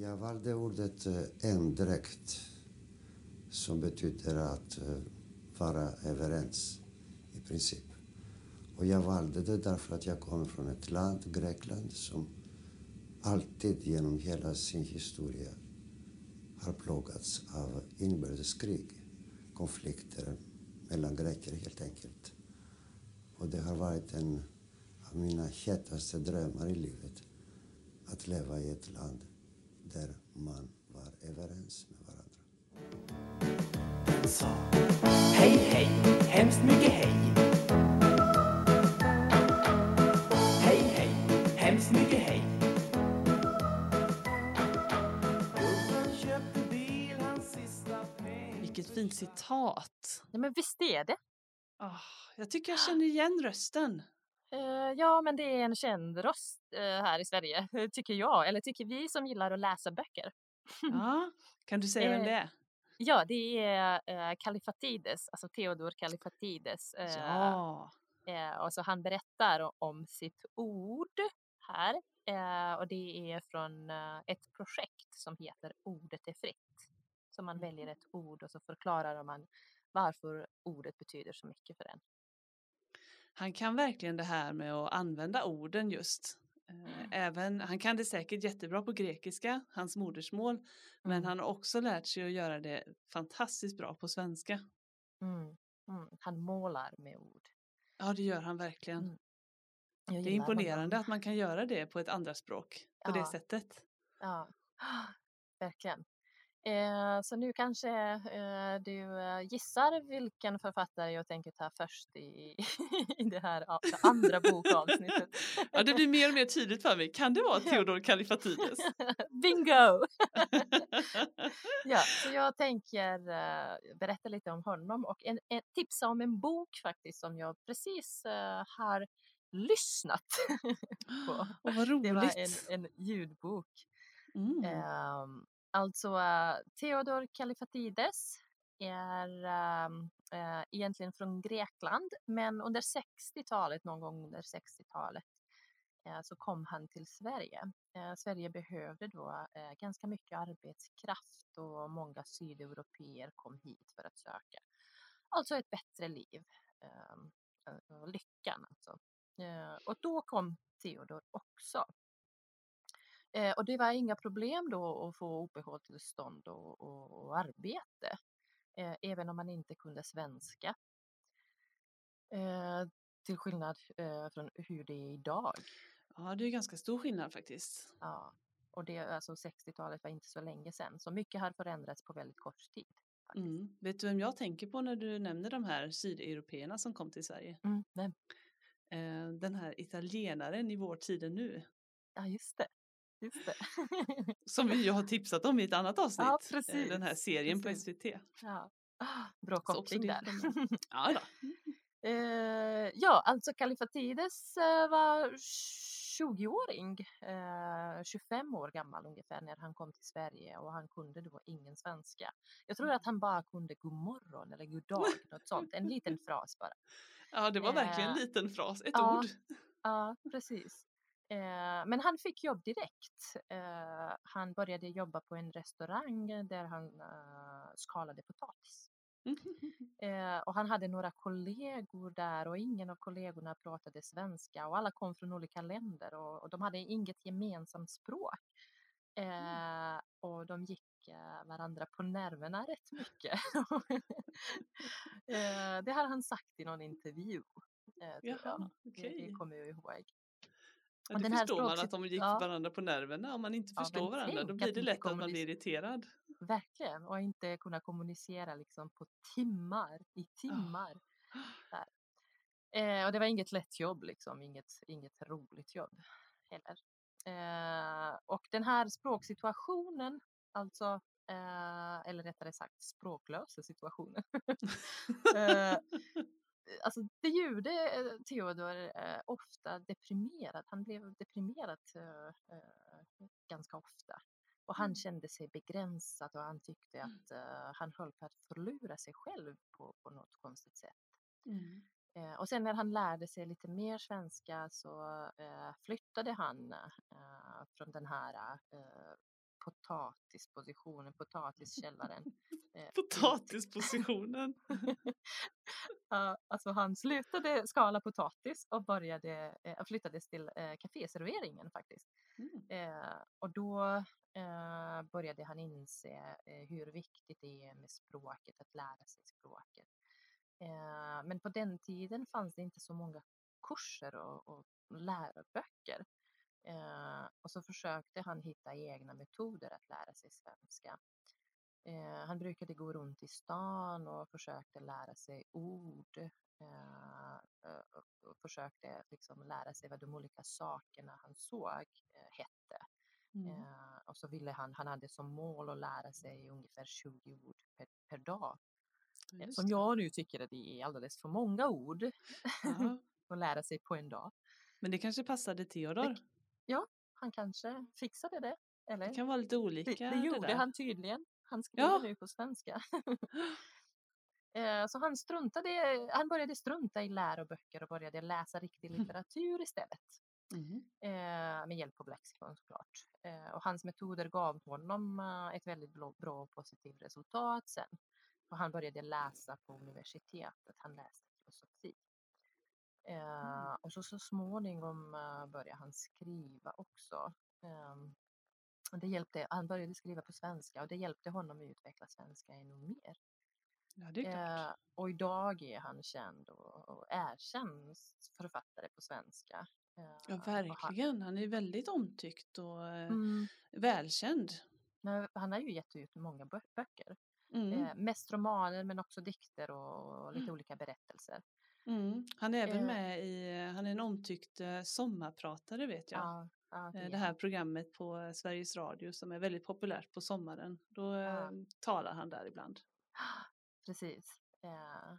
Jag valde ordet eh, endräkt som betyder att eh, vara överens i princip. Och jag valde det därför att jag kommer från ett land, Grekland, som alltid genom hela sin historia har plågats av inbördeskrig, konflikter mellan greker helt enkelt. Och det har varit en av mina hetaste drömmar i livet att leva i ett land där man var överens med varandra. sa Hej hej, hemskt mycket hej Hej hej, hemskt mycket hej Vilket fint citat. Ja, men visst är det. Ah, jag tycker jag känner igen rösten. Eh, ja, men det är en känd röst eh, här i Sverige, tycker jag. Eller tycker vi som gillar att läsa böcker. Ja, kan du säga vem Eh, det är? Ja, det är eh, Kalifatides, alltså Theodor Kalifatides. Eh, Ja. eh, och så han berättar om sitt ord här. Eh, och det är från eh, ett projekt som heter Ordet är fritt. Så man väljer ett ord och så förklarar man varför ordet betyder så mycket för en. Han kan verkligen det här med att använda orden just. Eh, Även, han kan det säkert jättebra på grekiska, hans modersmål, men Mm. han har också lärt sig att göra det fantastiskt bra på svenska. Mm. Mm. Han målar med ord. Ja, det gör han verkligen. Mm. Det är imponerande honom. att man kan göra det på ett andra språk på det Ja. sättet. Ja, verkligen. Eh, så nu kanske eh, du eh, gissar vilken författare jag tänker ta först i, i det här det andra bokavsnittet. Ja, det blir mer och mer tydligt för mig. Kan det vara. Theodor Kalifatides? Bingo! Ja, så jag tänker eh, berätta lite om honom och en, en, tipsa om en bok faktiskt som jag precis eh, har lyssnat på. Åh, vad Det var roligt. en, en ljudbok. Mm. Ehm, alltså eh, Theodor Kalifatides är ehm, eh, egentligen från Grekland men under 60-talet, någon gång under 60-talet eh, så kom han till Sverige. Eh, Sverige behövde då eh, ganska mycket arbetskraft och många sydeuropeer kom hit för att söka. Alltså ett bättre liv. eh, lyckan alltså. Eh, och då kom Theodor också. Eh, och det var inga problem då att få uppehållstillstånd och, och, och arbete. Eh, även om man inte kunde svenska. Eh, till skillnad eh, från hur det är idag. Ja, det är ganska stor skillnad faktiskt. Ja. Och det, alltså 60-talet var inte så länge sedan. Så mycket har förändrats på väldigt kort tid. Mm. Vet du vem jag tänker på när du nämner de här sydeuropeerna som kom till Sverige? Mm, vem? Eh, den här italienaren i vår tid nu, Ja, just det. Just det. som vi ju har tipsat om i ett annat avsnitt. Ja, eh, den här precis, serien precis. på SVT. ja. Ah, Bra koppling där. Ja. Eh, ja, alltså Kalifatides eh, var 20-åring, eh, 25 år gammal ungefär när han kom till Sverige och han kunde då ingen svenska. Jag tror att han bara kunde god morgon eller god dag, något sånt, en liten fras bara. ja, det var verkligen en Eh, liten fras, ett ja. ord. Ja, precis. Eh, men han fick jobb direkt. Eh, han började jobba på en restaurang där han eh, skalade potatis. Eh, och han hade några kollegor där och ingen av kollegorna pratade svenska och alla kom från olika länder och, och de hade inget gemensamt språk. Eh, och de gick eh, varandra på nerverna rätt mycket. det har han sagt i någon intervju. Jaha, Det, okej. det kommer jag ihåg. Ja, det förstår man att de gick ja. varandra på nerverna. Om man inte Ja, förstår varandra då blir det lätt att man blir irriterad. Verkligen, och inte kunna kommunicera liksom på timmar, i timmar. Där. Eh, och det var inget lätt jobb, liksom. inget, inget roligt jobb heller. Eh, och den här språksituationen, alltså, eh, eller rättare sagt språklösa situationen, eh, alltså det gjorde eh, Theodor eh, ofta deprimerad. Han blev deprimerad eh, ganska ofta. Och han Mm. kände sig begränsad och han tyckte att eh, han höll på att förlora sig själv på, på något konstigt sätt. Mm. Eh, och sen när han lärde sig lite mer svenska så eh, flyttade han från den här potatispositionen, potatiskällaren. Eh, Potatispositionen. Ja, alltså han slutade skala potatis och började, eh, flyttades till eh, kaféserveringen faktiskt. Mm. Eh, och då eh, började han inse eh, hur viktigt det är med språket, att lära sig språket. Eh, men på den tiden fanns det inte så många kurser och, och läroböcker. Eh, och så försökte han hitta egna metoder att lära sig svenska. Eh, han brukade gå runt i stan och försökte lära sig ord. Eh, eh, och, försökte liksom lära sig vad de olika sakerna han såg eh, hette. Mm. Eh, och så ville han, han hade som mål att lära sig ungefär 20 ord per, per dag. Just Som jag nu tycker att det är alldeles för många ord att lära sig på en dag. Men det kanske passade Theodor. Han kanske fixade det. Eller? Det kan vara lite olika. Det, det gjorde där. han tydligen. Han skriver Ja. nu på svenska. Eh, Så han struntade, han började strunta i läroböcker och började läsa riktig litteratur istället. Mhm. Eh, med hjälp av lexikon såklart. Eh, och hans metoder gav honom ett väldigt bra, bra och positivt resultat sen. Och han började läsa på universitetet, han läste filosofi. Eh, och så, så småningom eh, började han skriva också. Ehm, det hjälpte, han började skriva på svenska och det hjälpte honom att utveckla svenska ännu mer. Ja, det är klart. Eh, och idag är han känd och, och erkänd författare på svenska. Ja, verkligen. Han är väldigt omtyckt och Mm, välkänd. men han har ju gett ut många bö- böcker. Mm. Mest romaner men också dikter och lite Mm. olika berättelser. Mm. Han är även Eh. med i, han är en omtyckt eh, sommarpratare vet jag. Ja, ja, Eh, Det här programmet på eh, Sveriges Radio som är väldigt populärt på sommaren. Då eh, Ja. talar han där ibland. Precis. Eh,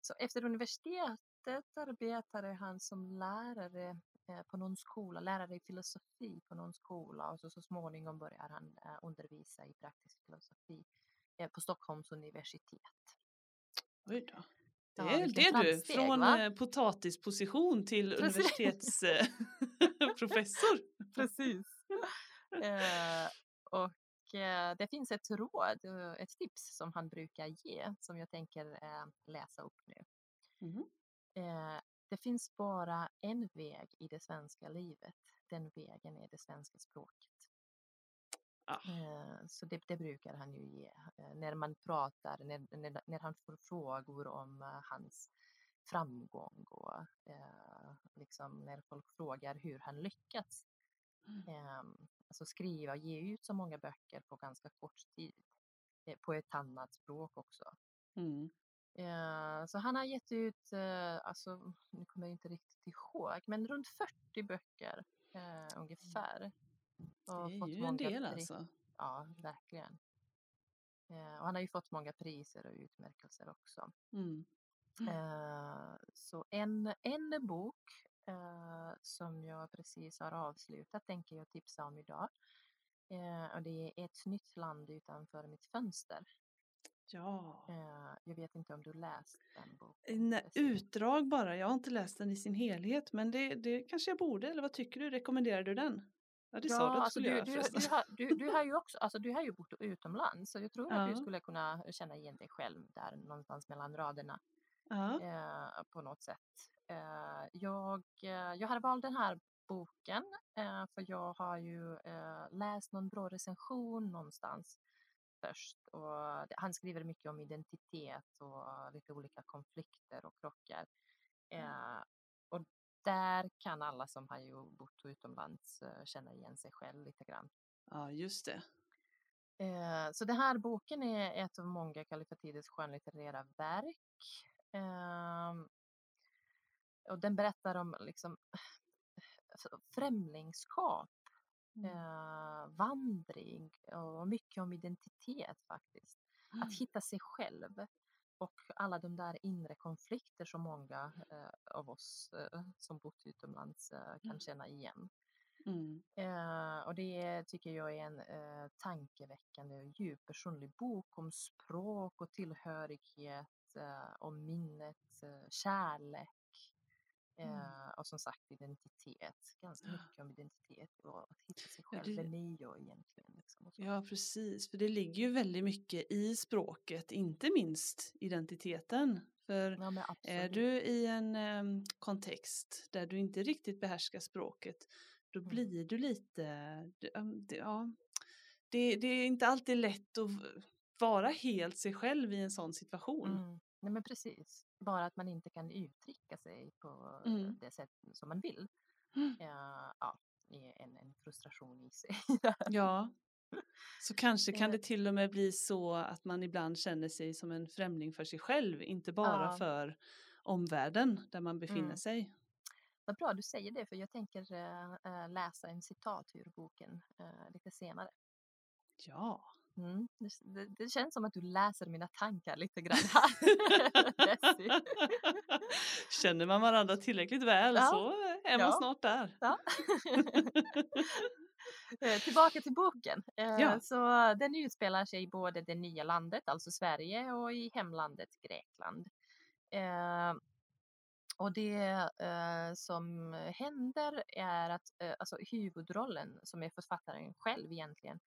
Så efter universitetet arbetade han som lärare eh, på någon skola, lärare i filosofi på någon skola och så, så småningom började han eh, undervisa i praktisk filosofi eh, på Stockholms universitet. Oj då. Det Ja, är vilken det du, från va? eh, potatisposition till universitetsprofessor. Precis. eh, och eh, det finns ett råd, eh, ett tips som han brukar ge som jag tänker eh, läsa upp nu. Eh, det finns bara en väg i det svenska livet. Den vägen är det svenska språket. Ah. Eh, så det, det brukar han ju ge eh, när man pratar, när, när, när han får frågor om eh, hans framgång och eh, liksom när folk frågar hur han lyckats. Mm. Ehm, alltså skriva och ge ut så många böcker på ganska kort tid. eh, På ett annat språk också. Mm. Eh, Så han har gett ut, eh, alltså, nu kommer jag inte riktigt ihåg, men runt 40 böcker eh, ungefär. Det är ju en del alltså. Ja, verkligen. Eh, Och han har ju fått många priser och utmärkelser också. Mm. Mm. Eh, Så en, en bok eh, som jag precis har avslutat tänker jag tipsa om idag. Eh, Och det är Ett nytt land utanför mitt fönster. Ja. Eh, Jag vet inte om du läst den boken? En precis. utdrag bara, jag har inte läst den i sin helhet men det, det kanske jag borde, eller vad tycker du? Rekommenderar du den? Ja det sa du att alltså du, göra du, du, har, du, du har ju också, alltså du har ju bott utomlands så jag tror att du Ja. skulle kunna känna igen dig själv där någonstans mellan raderna Ja. eh, på något sätt. Eh, jag, eh, jag har valt den här boken eh, för jag har ju eh, läst någon bra recension någonstans först och han skriver mycket om identitet och lite olika konflikter och krockar. Eh, och där kan alla som har ju bott utomlands eh, känna igen sig själv lite grann. ja, just det. Eh, så den här boken är ett av många Kalifatides skönlitterära verk. Ehm, och den berättar om liksom alltså, främlingskap, Mm. eh, vandring och mycket om identitet faktiskt. Att hitta sig själv och alla de där inre konflikter som många eh, av oss eh, som bott utomlands eh, kan Mm. känna igen. Mm. Eh, och det tycker jag är en eh, tankeväckande och djup personlig bok om språk och tillhörighet, eh, om minnet, kärlek Mm. eh, och som sagt identitet. Ganska mycket om identitet och att hitta sig Ja, själv. det- Vem är jag egentligen? Liksom. Ja, precis. För det ligger ju väldigt mycket i språket, inte minst identiteten. För Ja, är absolut. du i en em, kontext där du inte riktigt behärskar språket, då Mm. blir du lite, ja, det, det är inte alltid lätt att vara helt sig själv i en sån situation. Mm. Nej, men precis. Bara att man inte kan uttrycka sig på Mm. det sätt som man vill. Mm. Ja, ja, är en, en frustration i sig. Ja, så kanske kan Eh. det till och med bli så att man ibland känner sig som en främling för sig själv, inte bara Ja. för omvärlden där man befinner Mm. sig. Vad bra du säger det, för jag tänker eh, eh, läsa en citat ur boken eh, lite senare. Ja. Mm. Det, det, känns som att du läser mina tankar lite grann här. Känner man varandra tillräckligt väl Ja. så är man Ja. snart där. Ja. Eh, Tillbaka till boken. Eh, Ja. Så den utspelar sig i både det nya landet, alltså Sverige, och i hemlandet Grekland. Eh, och det som händer är att alltså huvudrollen, som är författaren själv egentligen,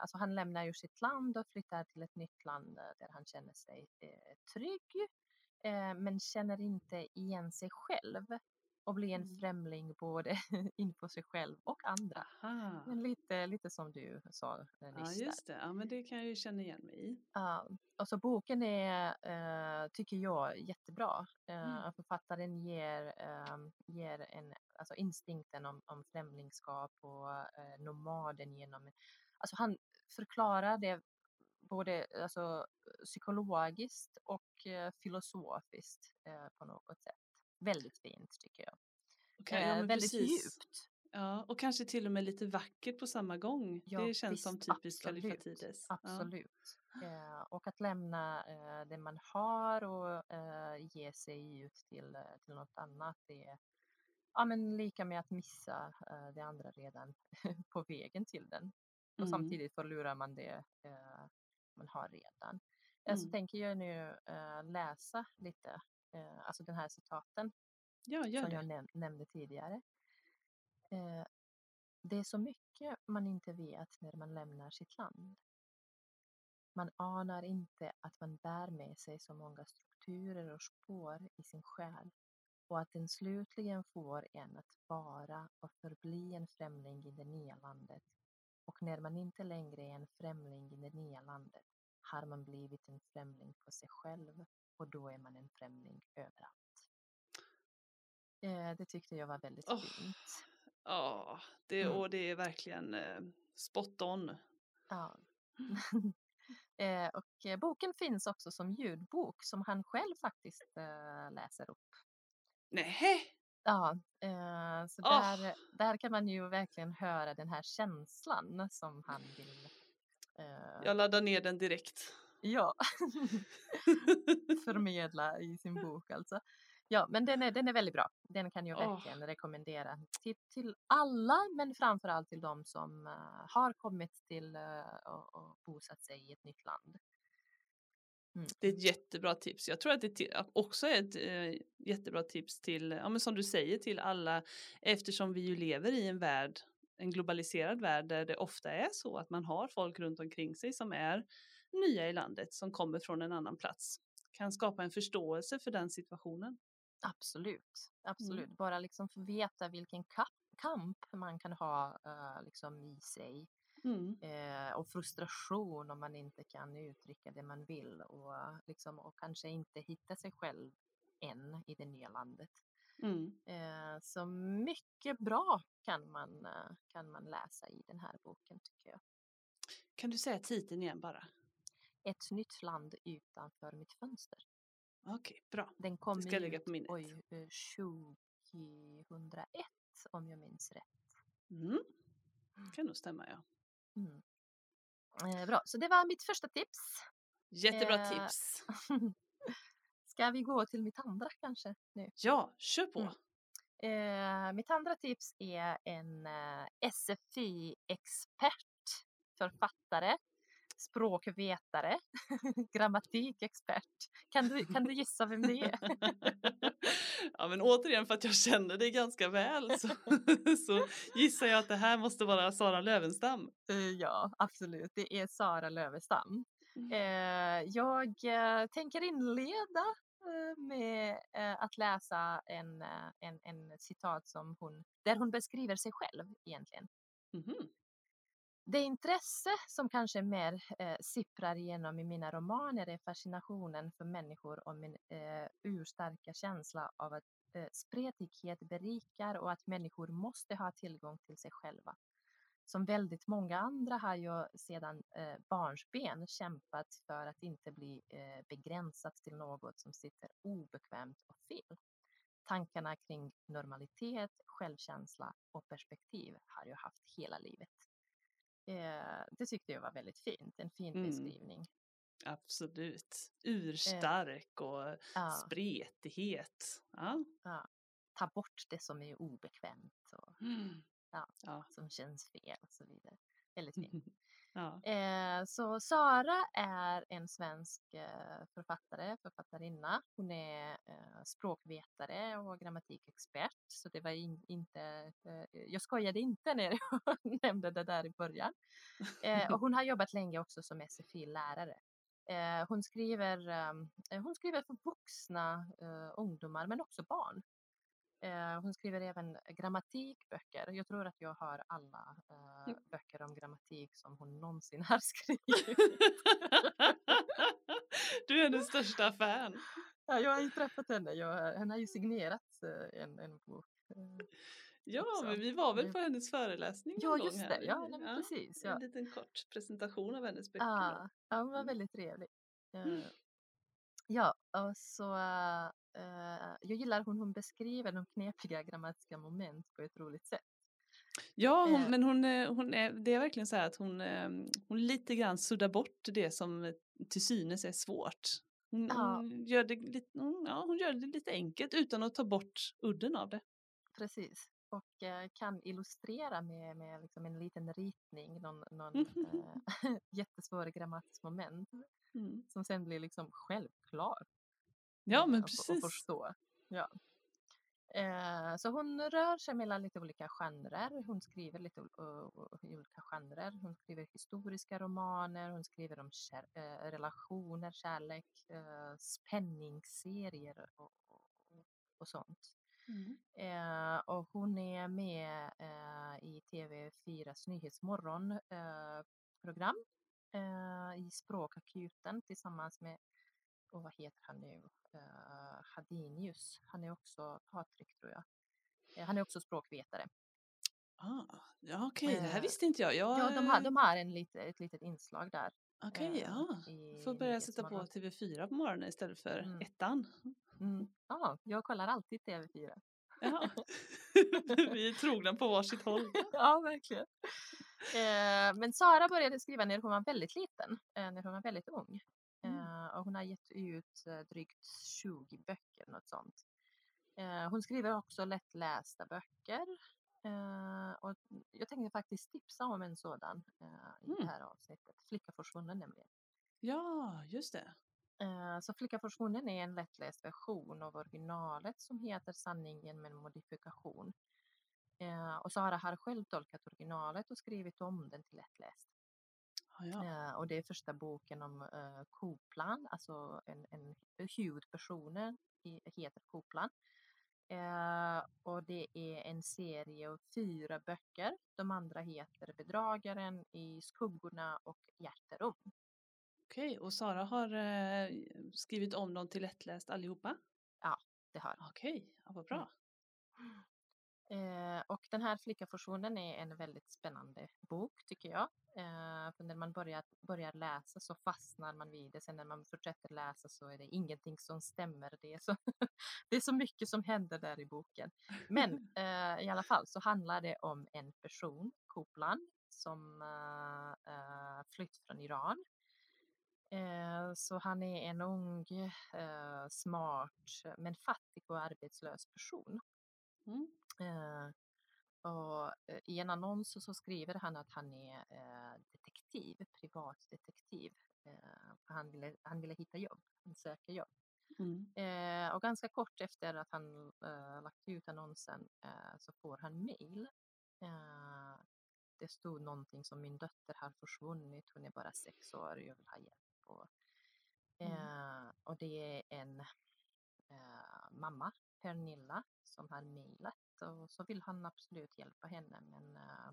alltså han lämnar ju sitt land och flyttar till ett nytt land eh, där han känner sig eh, trygg, eh, men känner inte igen sig själv och blir en Mm. främling både inför sig själv och andra. Aha. Men lite, lite som du sa eh, Ja, nyss. där. just det. Ja, men det kan jag ju känna igen mig i. Ja, och så boken är, eh, tycker jag, jättebra. Eh, Mm. Författaren ger, eh, ger en, alltså instinkten om, om främlingskap och eh, nomaden genom... Alltså han förklarar det både alltså, psykologiskt och eh, filosofiskt eh, på något sätt. Väldigt fint tycker jag. Okej, ja, Eh, väldigt precis. djupt. Ja, och kanske till och med lite vackert på samma gång. Ja, det känns som visst, typiskt absolut, Kalifatides. Ja. Absolut. Eh, och att lämna eh, det man har och ge sig ut till, till något annat. Det är ja, men lika med att missa det andra redan på vägen till den. Och Mm. samtidigt förlorar man det eh, man har redan. Eh, Så Mm. tänker jag nu eh, läsa lite, eh, alltså den här citaten Ja, som det. jag näm- nämnde tidigare. Eh, det är så mycket man inte vet när man lämnar sitt land. Man anar inte att man bär med sig så många strukturer och spår i sin själ och att den slutligen får en att vara och förbli en främling i det nya landet. Och när man inte längre är en främling i det nya landet har man blivit en främling för sig själv och då är man en främling överallt. Eh, det tyckte jag var väldigt Åh. fint. Ja, det, Mm. och det är verkligen eh, spot on. Ja. eh, och eh, boken finns också som ljudbok som han själv faktiskt eh, läser upp. Nej. Ja, eh, så där, där kan man ju verkligen höra den här känslan som han vill. Eh, Jag laddar ner den direkt. ja, förmedla i sin bok alltså. Ja, men den är, den är väldigt bra. Den kan jag verkligen rekommendera till, till alla, men framförallt till de som eh, har kommit till eh, och, och bosatt sig i ett nytt land. Mm. Det är ett jättebra tips. Jag tror att det också är ett eh, jättebra tips till, ja men som du säger, till alla eftersom vi ju lever i en värld, en globaliserad värld där det ofta är så att man har folk runt omkring sig som är nya i landet, som kommer från en annan plats. Kan skapa en förståelse för den situationen. Absolut, absolut. Bara liksom få veta vilken ka- kamp man kan ha eh, liksom i sig Mm. eh, och frustration om man inte kan uttrycka det man vill och, liksom, och kanske inte hitta sig själv än i det nya landet. Mm. Eh, så mycket bra kan man, eh, kan man läsa i den här boken tycker jag. Kan du säga titeln igen bara? Ett nytt land utanför mitt fönster. Okej, bra. Den kom ska jag lägga ut på minnet. oj, eh, 2001 om jag minns rätt. Mm. Kan nog stämma ja. Mm. Eh, bra, så det var mitt första tips. Jättebra Eh, tips. Ska vi gå till mitt andra kanske nu? Ja, kör på. Mm. Eh, mitt andra tips är en eh, SFI-expert, författare, språkvetare, grammatikexpert. Kan du, kan du gissa vem det är? ja, men återigen för att jag känner dig ganska väl så, så gissar jag att det här måste vara Sara Lövenstam. Eh, Ja, absolut. Det är Sara Lövestam. Mm. Eh, jag eh, tänker inleda med att läsa en, en, en citat som hon, där hon beskriver sig själv egentligen. Mhm. Det intresse som kanske mer eh, sipprar igenom i mina romaner är fascinationen för människor och min eh, urstarka känsla av att eh, spretighet berikar och att människor måste ha tillgång till sig själva. Som väldigt många andra har jag sedan eh, barnsben kämpat för att inte bli eh, begränsat till något som sitter obekvämt och fel. Tankarna kring normalitet, självkänsla och perspektiv har jag haft hela livet. Eh, det tyckte jag var väldigt fint, en fin Mm. beskrivning. Absolut. Urstark och Ja, spretighet. Ja. ja. Ta bort det som är obekvämt och Ja. Ja. som känns fel och så vidare. Väldigt fint. ja. Eh, så Sara är en svensk eh, författare, författarinna. Hon är eh, språkvetare och grammatikexpert. Så det var in, inte, eh, jag skojade inte när jag nämnde det där i början. Eh, och hon har jobbat länge också som SFI-lärare. Eh, hon, skriver, hon skriver för vuxna ungdomar men också barn. Eh, hon skriver även grammatikböcker. Jag tror att jag har alla eh, böcker om grammatik som hon någonsin har skrivit. du är hennes största fan. ja, jag har ju träffat henne. Jag, hon har ju signerat eh, en, en bok. Eh, Ja, också. men vi var väl på hennes föreläsning Ja, just det. här. Ja, nej, precis. Ja. En liten kort presentation av hennes böcker. Ah, ja, hon var Mm. väldigt trevlig. Mm. Ja, och så eh, jag gillar hon, hon beskriver de knepiga grammatiska moment på ett roligt sätt. Ja, hon, Eh. men hon, är- hon är, det är verkligen så här att hon, eh, hon lite grann suddar bort det som eh, till synes är svårt. Hon, Ja. hon, gör det lite, hon, ja, hon gör det lite enkelt utan att ta bort udden av det. Precis. Och eh, kan illustrera med, med liksom en liten ritning, någon, någon eh, jättesvår grammatisk moment Mm. som sen blir liksom självklar. Ja, eh, men att få- att precis. förstå. Ja. Eh, så hon rör sig mellan lite olika genrer. Hon skriver lite i olika genrer. Hon skriver historiska romaner, hon skriver om kär, eh, relationer, kärlek, eh, spänningsserier och, och, och sånt. Mm. Eh, och hon är med eh, i TV4s Nyhetsmorgon eh, program eh, i Språkakuten tillsammans med, och vad heter han nu, eh, Hadinius. Han är också, Patrik tror jag. Eh, han är också språkvetare. Ah, ja, okej, det här Eh, visste inte jag. jag Ja, de har, de har en lite, ett litet inslag där. Okej, eh, ja. i Får börja sätta på Nyhetsmorgon. TV4 på morgonen istället för Mm. ettan. Mm. Ja, jag kollar alltid TV4. Jaha. Vi är trogna på varsitt håll. ja, verkligen. Eh, men Sara började skriva när hon var väldigt liten, eh, när hon var väldigt ung. Mm. Eh, och hon har gett ut eh, drygt 20 böcker, något sånt. Eh, hon skriver också lättlästa böcker. Eh, och jag tänkte faktiskt tipsa om en sådan i det Mm. här avsnittet. Flicka försvunnen nämligen. Ja, just det. Eh, Så Flicka försvunnen är en lättläst version av originalet som heter Sanningen med modifikation. Eh, Och Sara har själv tolkat originalet och skrivit om den till lättläst. Ja, ja. Eh, Och det är första boken om Koplan, alltså en, en huvudpersonen heter Koplan. Och det är en serie av fyra böcker. De andra heter Bedragaren, I skuggorna och Hjärterum. Okej, och Sara har eh, skrivit om dem till lättläst allihopa? Det har Okej, ja, vad bra. Eh, och den här Flickafusionen är en väldigt spännande bok tycker jag. Eh, för när man börjar, börjar läsa så fastnar man vid det. Sen när man fortsätter läsa så är det ingenting som stämmer. Det är så, det är så mycket som händer där i boken. Men eh, i alla fall så handlar det om en person, Koplan, som eh, eh, flytt från Iran. Eh, så han är en ung, eh, smart men fattig och arbetslös person. Mm. Eh, och i en annons så skriver han att han är detektiv, privatdetektiv. Han, ville, han ville hitta jobb, han söker jobb. Mm. Och ganska kort efter att han lagt ut annonsen så får han mail. Det stod någonting som min dotter har försvunnit, hon är bara sex år, jag vill ha hjälp. Och, Mm. eh, och det är en eh, mamma, Pernilla, som har mejlat och så vill han absolut hjälpa henne. Men eh,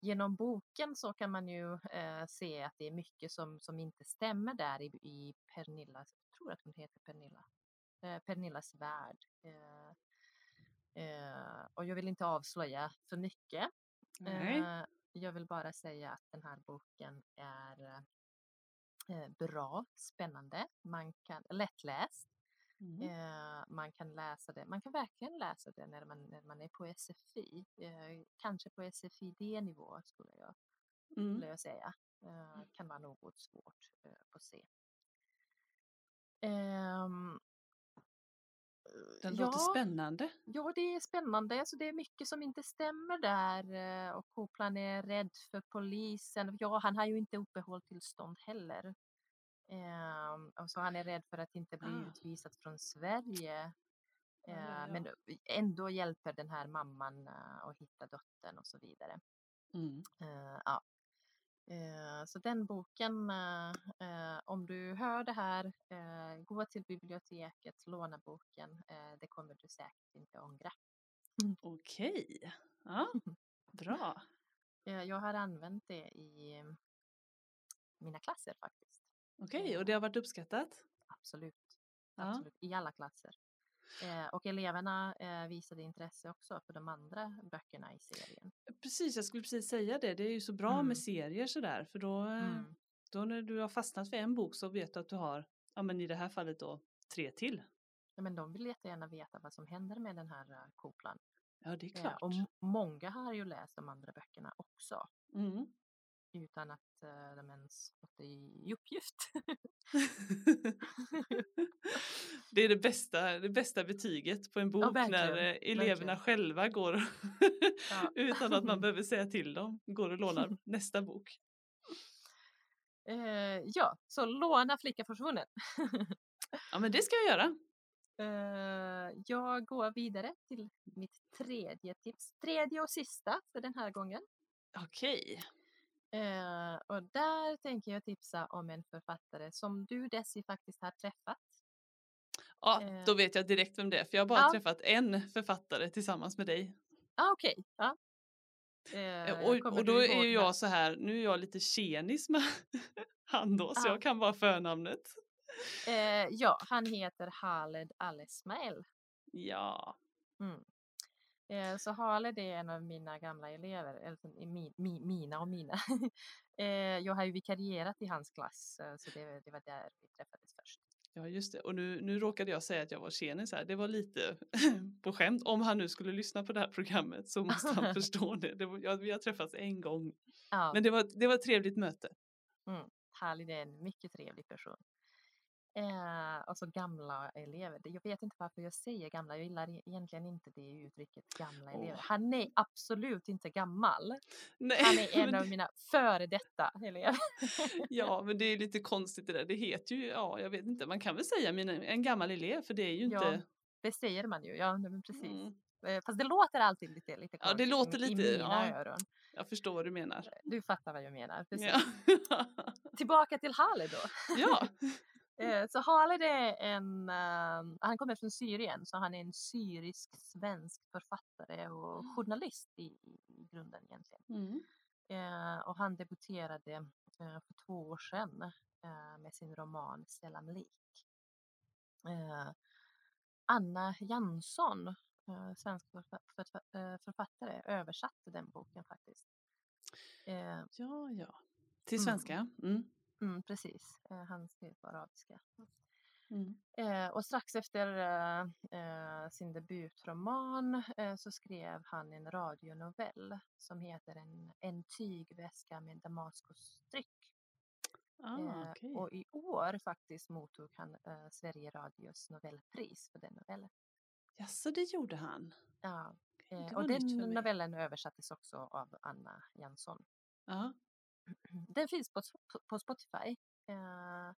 genom boken så kan man ju eh, se att det är mycket som, som inte stämmer där i, i Pernillas, jag tror att hon heter Pernilla, eh, Pernillas värld. Eh, och jag vill inte avslöja för mycket. Eh, jag vill bara säga att den här boken är bra, spännande, man kan, lättläst. Mm. Eh, man kan läsa det, man kan verkligen läsa det när man, när man är på SFI. Eh, kanske på SFI-D-nivå skulle jag, Mm. skulle jag säga. Eh, kan vara något svårt eh, att se. Ehm, Den ja. låter spännande. Ja, det är spännande. Så det är mycket som inte stämmer där. eh, Och Koplan är rädd för polisen. Ja, han har ju inte uppehållstillstånd heller. Ehm, och så han är rädd för att inte bli Ah. utvisad från Sverige. Ja, ja, Eh, ja. Men ändå hjälper den här mamman eh, att hitta dottern och så vidare. Mm. Eh, ja. Eh, så den boken, eh, eh, om du hör det här, gå till biblioteket, låna boken. Det kommer du säkert inte ångra. Okej. Ja, bra. Jag har använt det i mina klasser faktiskt. Okej, och det har varit uppskattat? Absolut. Ja. Absolut. I alla klasser. Eh, och eleverna eh, visade intresse också för de andra böckerna i serien. Precis, jag skulle precis säga det. Det är ju så bra Mm. med serier sådär, för då, eh, Mm. då när du har fastnat för en bok så vet du att du har, ja men i det här fallet då, tre till. Ja, men de vill jättegärna veta vad som händer med den här uh, koplan. Ja, det är Eh, klart. och m- många har ju läst de andra böckerna också. Mm. Utan att eh, de ens fått det i uppgift. det är det bästa, det bästa betyget på en bok när verkligen, eh, eleverna verkligen. själva går, Ja. utan att man behöver säga till dem, går och lånar nästa bok. Eh, ja, så låna Flicka försvunnen. Ja, men det ska jag göra. Eh, jag går vidare till mitt tredje tips. Tredje och sista för den här gången. Okej. Eh, och där tänker jag tipsa om en författare som du Desi faktiskt har träffat. Ja, Eh. då vet jag direkt vem det är, för jag har bara Ja. träffat en författare tillsammans med dig. Ah, Okej, ja. Eh, Eh, och, och då är ju jag så här, nu är jag lite tjenis med han då, så Ja. jag kan bara förnamnet. Eh, ja, han heter Haled Al-Esmail. Ja. Mm. Eh, så Haled är en av mina gamla elever, eller i mi, mi, mina och mina. eh, jag har ju vikarierat i hans klass, eh, så det, det var där vi träffades först. Ja, just det. Och nu, nu råkade jag säga att jag var tjenis här. Det var lite på skämt. Om han nu skulle lyssna på det här programmet så måste han förstå det. det var, ja, vi har träffats en gång. Ja, Men det var, det var ett trevligt möte. Haled är en mycket trevlig person. Eh, och så gamla elever. Jag vet inte varför jag säger gamla. Jag gillar e- egentligen inte det uttrycket gamla elever. Han är absolut inte gammal. Nej, Han är en av mina före detta elever. Ja, men det är lite konstigt det där. Det heter ju, ja, jag vet inte, man kan väl säga mina, en gammal elev, för det är ju Ja, inte... Det säger man ju. Ja, men precis. Mm, Eh, Fast det låter alltid lite, lite Ja, det konstigt låter i- i lite- mina ja. öron. jag förstår vad du menar. Du fattar vad jag menar. Ja. Tillbaka till Haled då. ja. Eh, Så Haled är en, ehm, han kommer från Syrien, så han är en syrisk-svensk författare och journalist i, i grunden egentligen. Mm. Eh, och han debuterade eh, för två år sedan eh, med sin roman Sällan lik. Eh, Anna Jansson, svensk förfa- eh, författare, översatte den boken faktiskt. Ja, ja. Till Mm. svenska? Mm. Mm, precis, eh, han skrev på arabiska. Mm. Eh, och strax efter eh, eh, sin debutroman eh, så skrev han en radionovell som heter En, en tygväska med Damaskustryck. Ah, Eh, okej. Och i år faktiskt mottog han eh, Sverige Radios novellpris för den novellen. Jaså, det gjorde han? Ja, och den novellen översattes också av Anna Jansson. Ja. Den finns på, på Spotify. Eh,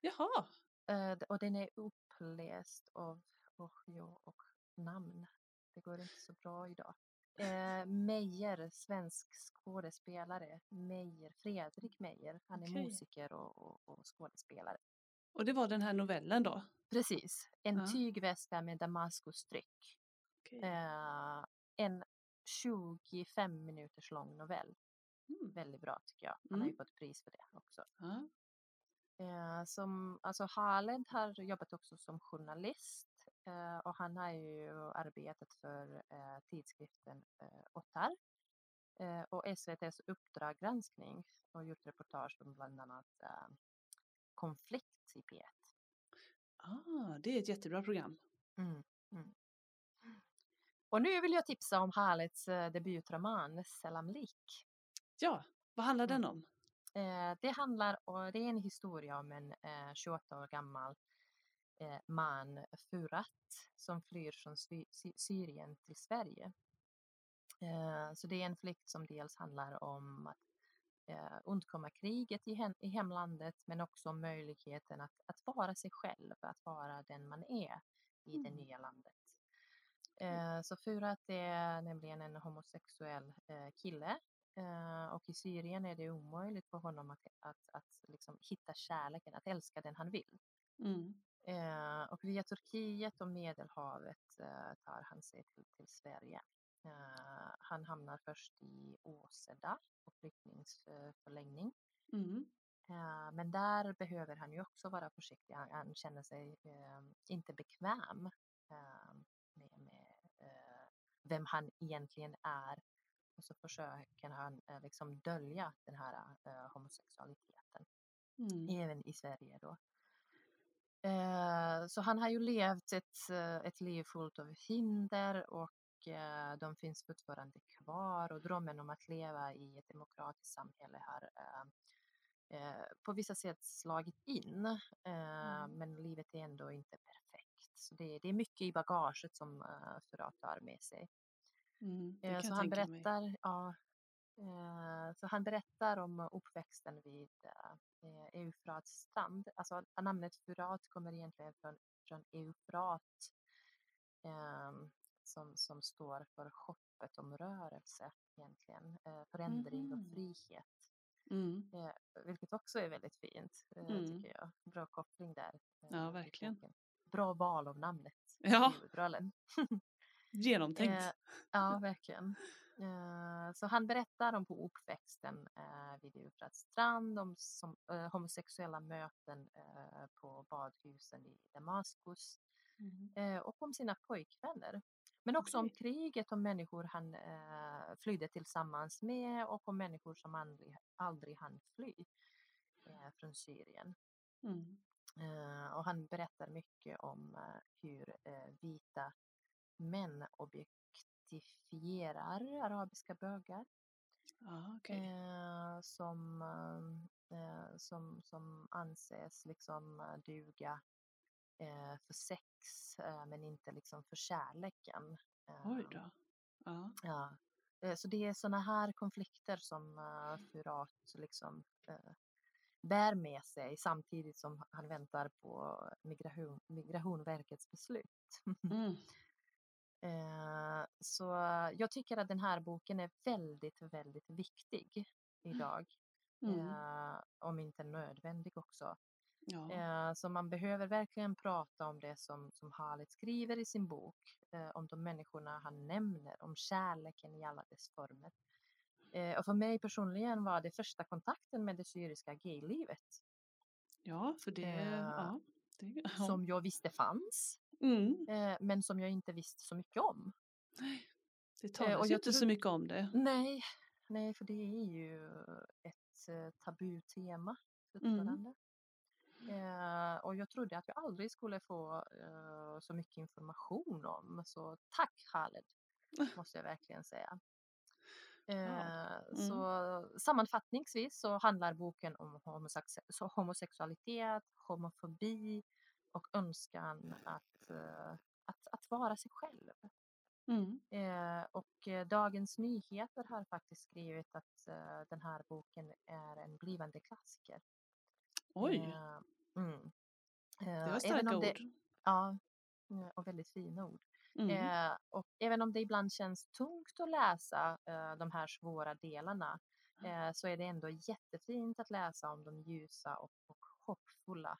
Jaha, eh, och den är uppläst av och, jo, och namn. Det går inte så bra idag. Eh, Meijer, svensk skådespelare. Meijer, Fredrik Meijer. Han är musiker och, och, och skådespelare. och det var den här novellen då? Precis. En Ja. tygväska med damaskusstryck. Okej. Eh, en 25 minuters lång novell. Mm. Väldigt bra tycker jag. Han har ju Mm. fått pris för det också. Ja. Eh, som, alltså Haled har jobbat också som journalist eh, och han har ju arbetat för eh, tidskriften eh, Ottar eh, och SVTs Uppdrag granskning och gjort reportage om bland annat eh, konflikt i P1. Ah, det är ett jättebra program. Mm, mm. Och nu vill jag tipsa om Haleds eh, debutroman Selam Lik. Ja, vad handlar den om? Eh, det handlar och det är en historia om en eh, 28 år gammal eh, man, Furat, som flyr från Sy- Sy- Syrien till Sverige. Eh, så det är en flykt som dels handlar om att eh, undkomma kriget i, hem- i hemlandet men också om möjligheten att, att vara sig själv, att vara den man är i det Mm. nya landet. Eh, så Furat är nämligen en homosexuell eh, kille Eh, och i Syrien är det omöjligt för honom att, att, att liksom hitta kärleken, att älska den han vill. Mm. Eh, och via Turkiet och Medelhavet eh, tar han sig till, till Sverige. Eh, han hamnar först i Åseda på flyktingsförläggning. Mm. Eh, men där behöver han ju också vara försiktig. Han, han känner sig eh, inte bekväm eh, med, med eh, vem han egentligen är. Och så försöker han eh, liksom dölja den här eh, homosexualiteten, Mm. även i Sverige då. Eh, så han har ju levt ett, eh, ett liv fullt av hinder och eh, de finns fortfarande kvar och drömmen om att leva i ett demokratiskt samhälle har på vissa sätt slagit in. Mm. Men livet är ändå inte perfekt. Så det, det är mycket i bagaget som Furat har med sig. Mm. Eh, så han mig. berättar, ja, eh, så han berättar om uppväxten vid uh, Eufrats strand. Alltså namnet Furat kommer egentligen från, från Eufrat ehm, som, som står för hoppet om rörelse egentligen, eh, förändring och frihet. Mm. Eh, vilket också är väldigt fint, eh, Mm. tycker jag. Bra koppling där. eh, Ja, verkligen. Bra val av namnet. Ja. huvudrollen. Genomtänkt. Eh, ja, verkligen. Eh, så han berättar om på uppväxten eh, vid Eufrats strand, om som, eh, homosexuella möten eh, på badhusen i Damaskus Mm. eh, och om sina pojkvänner. Men också om kriget, om människor han eh, flydde tillsammans med och om människor som aldrig, aldrig hann fly eh, från Syrien. Mm. Eh, och han berättar mycket om hur vita män objektifierar arabiska bögar Ja, okej. eh, som, eh, som, som anses liksom eh, duga eh, för sex eh, men inte liksom för kärleken. Eh, Oj då. Ja. Ja. Eh, Så det är sådana här konflikter som Furat liksom eh, bär med sig samtidigt som han väntar på migration, Migrationsverkets beslut. Mm. Eh, så jag tycker att den här boken är väldigt, väldigt viktig idag. Mm. Eh, om inte nödvändig också. Ja. Eh, så man behöver verkligen prata om det som, som Halit skriver i sin bok, om de människorna han nämner, om kärleken i alla dess former. Och för mig personligen var det första kontakten med det syriska gaylivet ja, för det... Ja. det ja. som jag visste fanns, Mm. eh, men som jag inte visste så mycket om. Det talas och ju jag inte så tror- mycket om det. Nej, nej, för det är ju ett eh, tabutema fortfarande. Eh, och jag trodde att jag aldrig skulle få eh, så mycket information om. Så tack Khaled, måste jag verkligen säga. Eh, Mm. Så sammanfattningsvis så handlar boken om homosex- så homosexualitet, homofobi och önskan att, eh, att, att vara sig själv. Mm. Eh, och eh, Dagens Nyheter har faktiskt skrivit att eh, den här boken är en blivande klassiker. Oj, Eh, mm. det Eh, var starka ord. det, Ja, eh, och väldigt fina ord. Mm. Och även om det ibland känns tungt att läsa de här svåra delarna så är det ändå jättefint att läsa om de ljusa och, och hoppfulla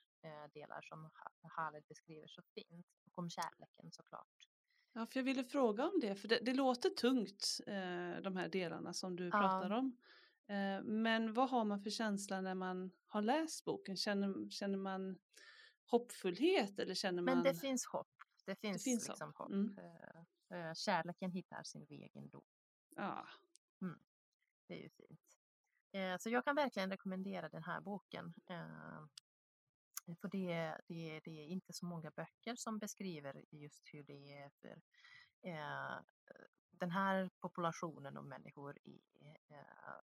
delar som Ha- Haled beskriver så fint. Och om kärleken såklart. Ja, för jag ville fråga om det, för det, det låter tungt, eh, de här delarna som du Ja. pratar om. Eh, men vad har man för känsla när man har läst boken? Känner, känner man hoppfullhet eller känner man... Men det finns hopp. Det finns, finns liksom hopp. hopp. Mm. Eh, eh, kärleken hittar sin väg ändå. Ja, Det är ju fint. Eh, så jag kan verkligen rekommendera den här boken. Eh, för det, det, det är inte så många böcker som beskriver just hur det är för eh, den här populationen av människor i eh,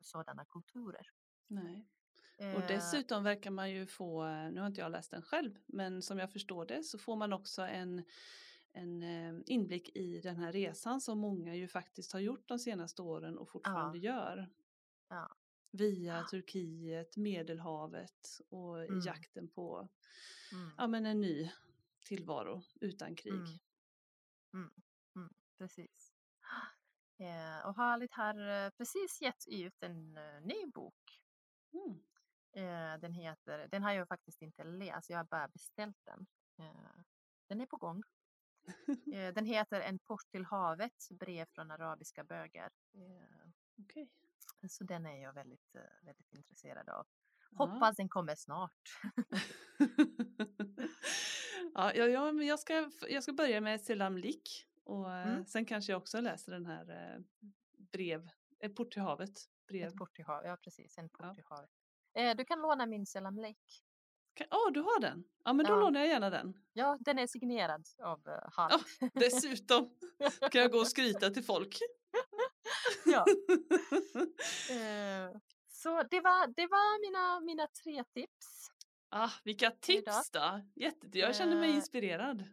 sådana kulturer. nej. Och Eh, dessutom verkar man ju få, eh, nu har inte jag läst den själv, men som jag förstår det så får man också en, en eh, inblick i den här resan som många ju faktiskt har gjort de senaste åren och fortfarande gör. Ja. Via Ja. Turkiet, Medelhavet och i Mm. jakten på mm, ja, men en ny tillvaro utan krig. Mm. precis. Eh, och Halit har eh, precis gett ut en eh, ny bok Mm. Eh, den heter, den har jag faktiskt inte läst, jag har bara beställt den. Eh, den är på gång. Eh, den heter En port till havet, brev från arabiska bögar. Okej. Så den är jag väldigt, eh, väldigt intresserad av. Ja. Hoppas den kommer snart. ja, ja, ja, men jag ska, jag ska börja med Selam Lik och eh, Mm. sen kanske jag också läser den här eh, brev, eh, Port till havet. Brev. En port till havet, ja precis, en port Ja. till havet. Eh, du kan låna min Selam. Kan- Ja, du har den? Ja, men då Ja. lånar jag gärna den. Ja, den är signerad av uh, Halit. Dessutom kan jag gå och skryta till folk. Ja. Eh, så det var, det var mina, mina tre tips. ah, vilka tips då! Jätte, jag känner mig Eh, inspirerad.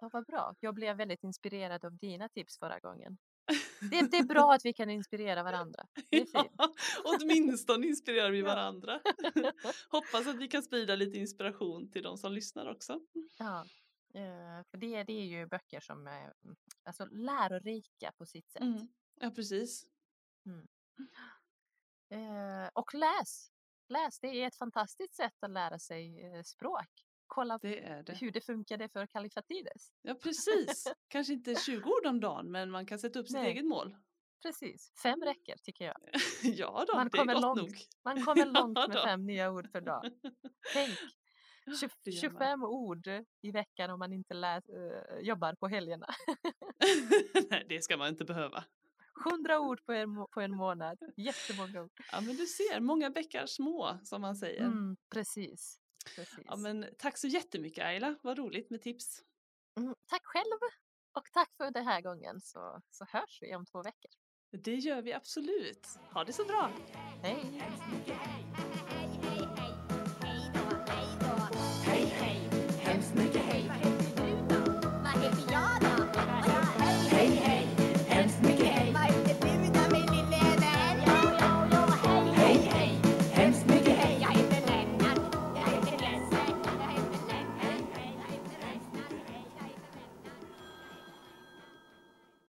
Ja, vad bra. Jag blev väldigt inspirerad av dina tips förra gången. Det, det är bra att vi kan inspirera varandra. Det är fint. Ja, åtminstone inspirerar vi varandra. Hoppas att vi kan sprida lite inspiration till de som lyssnar också. Ja, eh, för det, det är ju böcker som är mm, alltså, lärorika på sitt sätt. Mm. Ja, precis. Eh, och läs! Läs, det är ett fantastiskt sätt att lära sig eh, språk. Kolla Det är det. hur det funkade för Kalifatides. Ja, precis. Kanske inte 20 ord om dagen, men man kan sätta upp sitt Nej. eget mål. Precis, fem räcker tycker jag. Ja då, Man det är kommer gott långt. nog. Man kommer Ja långt med då. fem nya ord per dag. Tänk, tju- det gör man. 25 ord i veckan om man inte lä- eh, jobbar på helgerna. Nej, det ska man inte behöva. 100 ord på en, på en månad. Jättemånga ord. Ja, men du ser, många bäckar små som man säger. Mm, precis. precis. Ja, men tack så jättemycket Ayla, vad roligt med tips. Mm, tack själv och tack för den här gången så, så hörs vi om två veckor. Det gör vi absolut. Ha det så bra. Hej